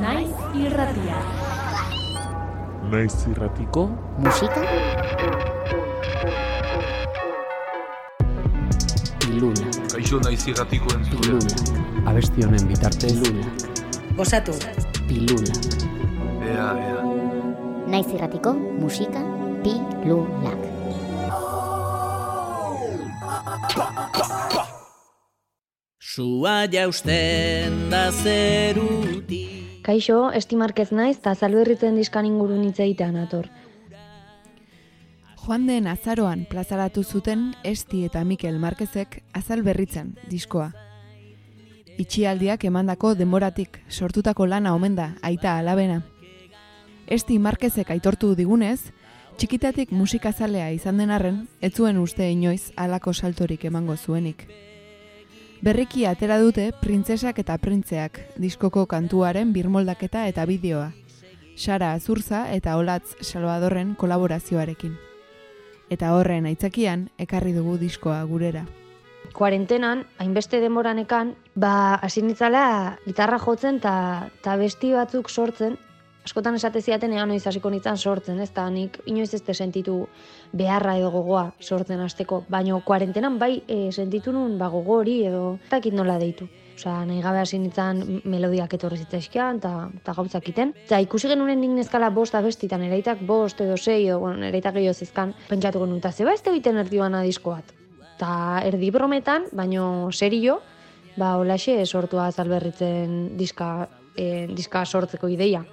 Naiz irratia. Naiz irratiko Musika Pilula Kaixo naiz irratiko entzule. Abesti honen bitartez Pilula Gozatu. Pilula Ea, ea. Naiz irratiko musika Pilulak Sua jausten da zeruti Kaixo, Esti Marquez naiz, eta zalberritzen diskan ingurun hitz egitean ator. Joan den azaroan plazaratu zuten Esti eta Mikel Marquezek azal berritzen diskoa. Itxialdiak emandako denboratik sortutako lana omen da aita alabena. Esti Marquezek aitortu digunez, txikitatik musikazalea izan den arren, ez zuen uste inoiz halako saltorik emango zuenik. Berriki atera dute printzesak eta printzeak diskoko kantuaren birmoldaketa eta bideoa. Sara Azurza eta Olatz Salvadorren kolaborazioarekin. Eta horren aitzakian ekarri dugu diskoa gurera. Kuarentenan, hainbeste denboranekan, ba, hasi nitzala gitarra jotzen eta ta besti batzuk sortzen, askotan esate ziaten ean noiz hasiko nintzen sortzen, ez da nik inoiz ez sentitu beharra edo gogoa sortzen hasteko, baino kuarentenan bai e, sentitu nun ba gogo hori edo ez dakit nola deitu. Osea, nahi gabe hasi nintzen melodiak etorri zitzaizkian, eta ta gauzak iten. Eta ikusi genunen nik nezkala bost abestitan, ereitak bost edo sei, edo, bueno, ereitak gehiago zezkan, pentsatu genuen, eta zeba ez da egiten erdi bana disko bat. Ta erdi brometan, baino serio, ba, holaxe sortua zalberritzen diska, e, diska sortzeko ideia.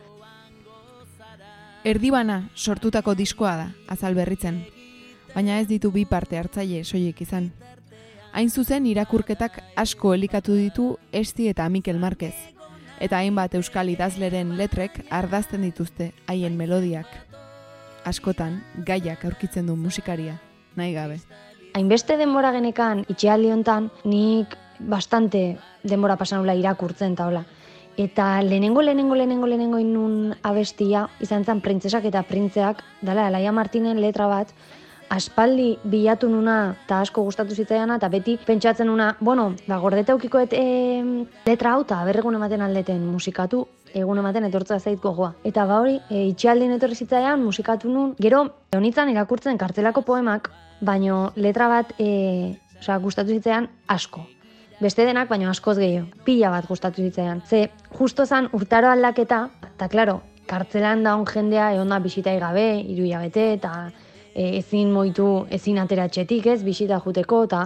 Erdibana sortutako diskoa da, azal berritzen. Baina ez ditu bi parte hartzaile soilik izan. Hain zuzen irakurketak asko elikatu ditu Esti eta Mikel Marquez. Eta hainbat euskal idazleren letrek ardazten dituzte haien melodiak. Askotan, gaiak aurkitzen du musikaria, nahi gabe. Hainbeste denbora genekan, itxealdi hontan, nik bastante denbora pasanula irakurtzen eta hola. Eta lehenengo, lehenengo, lehenengo, lehenengo inun abestia, izan zen printzesak eta printzeak, dala, Laia Martinen letra bat, aspaldi bilatu nuna eta asko gustatu zitzaiana, eta beti pentsatzen nuna, bueno, ba, gordete aukikoet e, letra hau, eta berregun ematen aldeten musikatu, egun ematen etortza zait gogoa. Eta ba hori, e, itxialdin etorri zitzaian musikatu nun, gero, honitzan irakurtzen kartzelako poemak, baino letra bat, e, osea, gustatu zitzaian asko. Beste denak, baino askoz gehiago. Pila bat gustatu zitzaian. Ze, justo zan urtaro aldaketa, eta klaro, kartzelan daun jendea egon da bisitai gabe, hiru hilabete, eta e, ezin moitu, ezin ateratxetik ez, bisita juteko, eta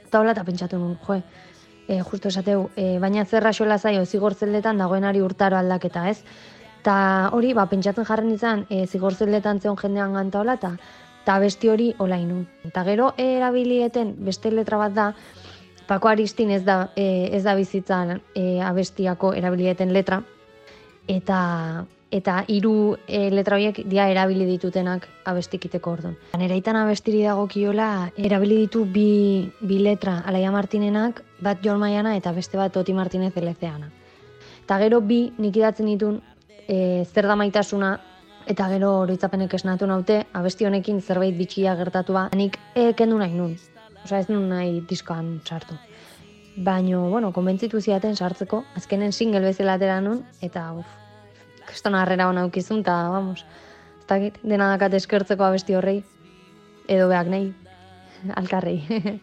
eta hola, eta pentsatu nun, joe, e, justo esateu, e, baina zerra xola zaio zigortzeldetan dagoenari urtaro aldaketa, ez? Ta hori, ba, pentsatzen jarren izan, e, zigortzeldetan zeon jendean ganta hola, eta eta besti hori hola inun. Eta gero erabilieten beste letra bat da, Pako Aristin ez da, e, ez da bizitzan e, abestiako erabilieten letra, eta eta hiru e, letra horiek dia erabili ditutenak abestikiteko ordon. Neraitan abestiri dagokiola erabili ditu bi, bi letra Alaia Martinenak, bat Jon Maiana eta beste bat Toti Martinez Elezeana. Eta gero bi nik idatzen ditun e, zer da maitasuna eta gero oroitzapenek esnatu naute abesti honekin zerbait bitxia gertatu ba, nik e, kendu nahi nun. Osa ez nun nahi diskoan sartu. Baino, bueno, konbentzitu ziaten sartzeko, azkenen single bezala atera nun, eta uf, kristona harrera hona aukizun, eta, vamos, ez dakit, dena dakat eskertzeko abesti horrei, edo behak nahi, alkarrei.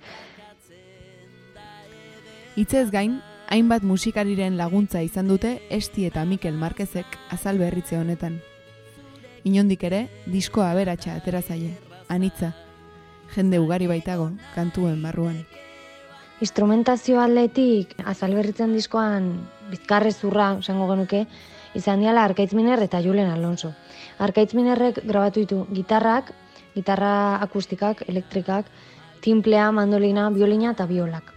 Hitzez gain, hainbat musikariren laguntza izan dute Esti eta Mikel Marquezek azal berritze honetan. Inondik ere, diskoa aberatsa atera zaie, anitza. Jende ugari baitago, kantuen barruan. Instrumentazio aldetik, azalberritzen diskoan bizkarre zurra, esango genuke, izan diala Arkaitz Miner eta Julen Alonso. Arkaitz Minerrek grabatu ditu gitarrak, gitarra akustikak, elektrikak, timplea, mandolina, violina eta biolak.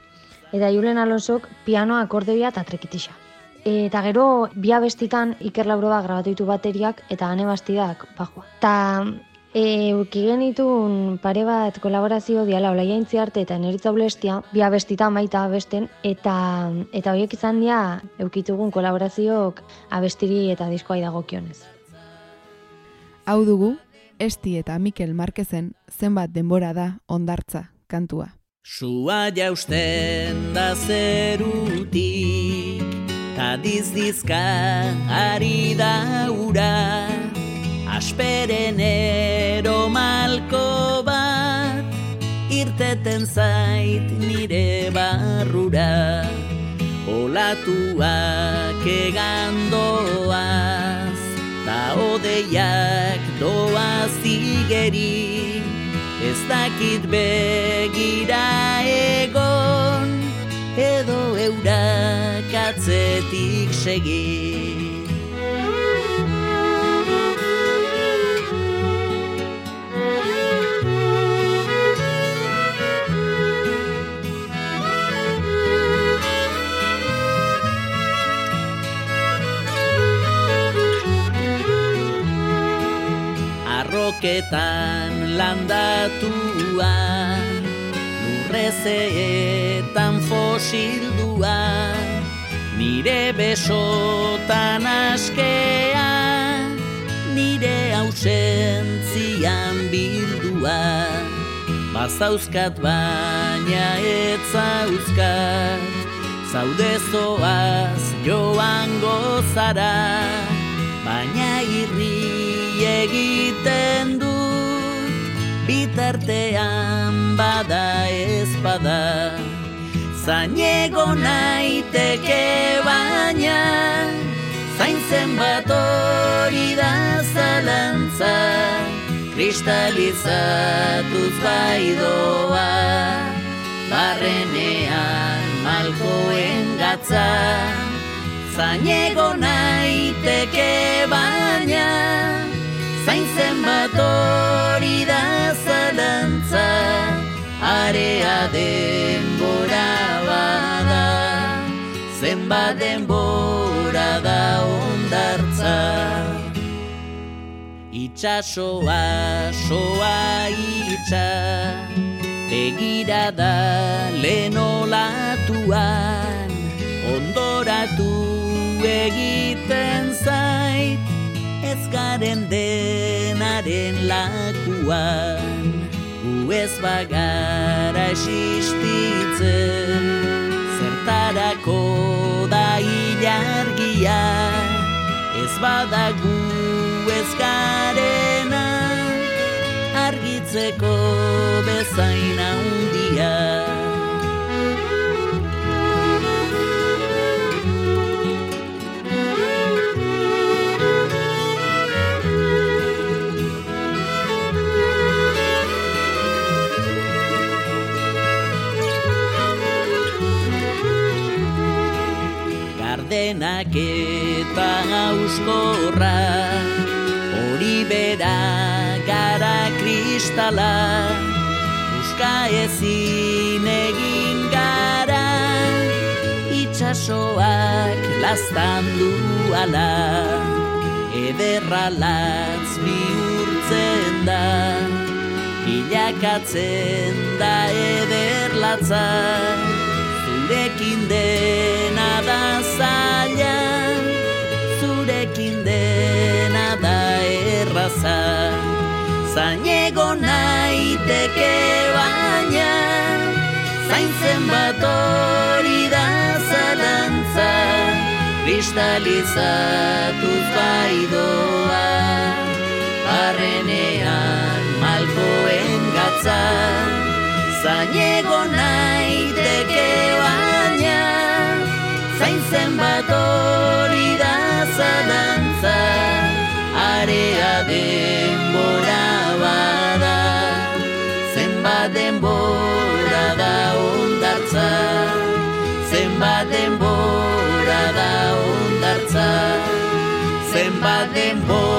Eta Julen Alonsok pianoa, akordeoia eta trekitixa. Eta gero, bi abestitan Iker Lauroba grabatu ditu bateriak eta ane bastidak bajoa. Ta E, uki genitun pare bat kolaborazio diala olaia arte eta neritza ulestia, bi abestita maita abesten, eta eta horiek izan dira eukitugun kolaborazioak abestiri eta diskoai dagokionez. Hau dugu, Esti eta Mikel Marquezen zenbat denbora da ondartza kantua. Sua jausten da zerutik Ta dizdizka ari da ura Asperen ero malko bat Irteten zait nire barrura. Olatuak egandoaz Ta odeiak doaz igeri. Ez dakit begira egon Edo eurak atzetik segi Arroketan landatua Lurrezeetan fosildua Nire besotan askea Nire ausentzian bildua. Bazauzkat baina etzauzkat Zaude zoaz joan gozara Baina irri egiten dut Bitartean bada ez bada Zainego naiteke baina Zaintzen bat hori da zalantza. Kristalizatuz baidoa Barrenean malkoen gatza. Zainego naiteke baina Zaintzen bat hori da zalantza Area denbora bada. Zenbat denbora da ondartza. Itxasoa, soa itxa. Begira da lehen olatuan Ondoratu egiten zait Garen denaren lakuan Gu ez bagara existitzen. Zertarako da ilargia Ez badagu ez garena. Argitzeko bezain handia kristala Euska ezin egin gara. Itxasoak lastan duala Ederra latz bihurtzen da. Bilakatzen da ederlatza Zurekin dena da zaila. Zurekin dena da erraza Zainego naiteke baina Zaintzen bat hori da zalantza Kristalizatuz baidoa. Barrenean malkoen gatza Zainego naiteke baina Zaintzen bat denbora